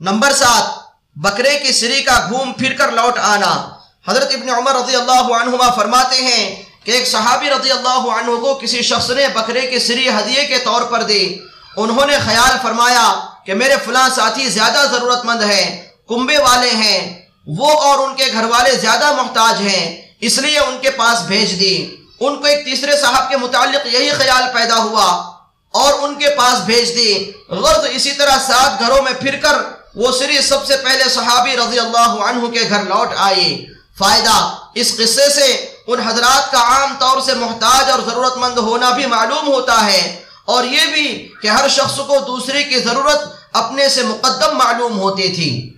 Number سات، بکرے کی سری کا گھوم پھر کر لوٹ آنا۔ حضرت ابن عمر رضی اللہ عنہما فرماتے ہیں کہ ایک صحابی رضی اللہ عنہ کو کسی شخص نے بکرے کی سری ہدیے کے طور پر دی۔ انہوں نے خیال فرمایا کہ میرے فلاں ساتھی زیادہ ضرورت مند ہیں، کنبے والے ہیں۔ وہ اور ان کے گھر والے زیادہ محتاج ہیں، اس لیے ان کے پاس بھیج دی۔ ان کو ایک تیسرے صاحب کے متعلق یہی خیال پیدا ہوا اور ان کے پاس بھیج دی۔ غرض اسی طرح سات گھروں میں پھر کر وہ سری سب سے پہلے صحابی رضی اللہ عنہ کے گھر لوٹ آئی فائدہ، اس قصے سے ان حضرات کا عام طور سے محتاج اور ضرورت مند ہونا بھی معلوم ہوتا ہے۔ اور یہ بھی کہ ہر شخص کو دوسرے کی ضرورت اپنے سے مقدم معلوم ہوتی تھی۔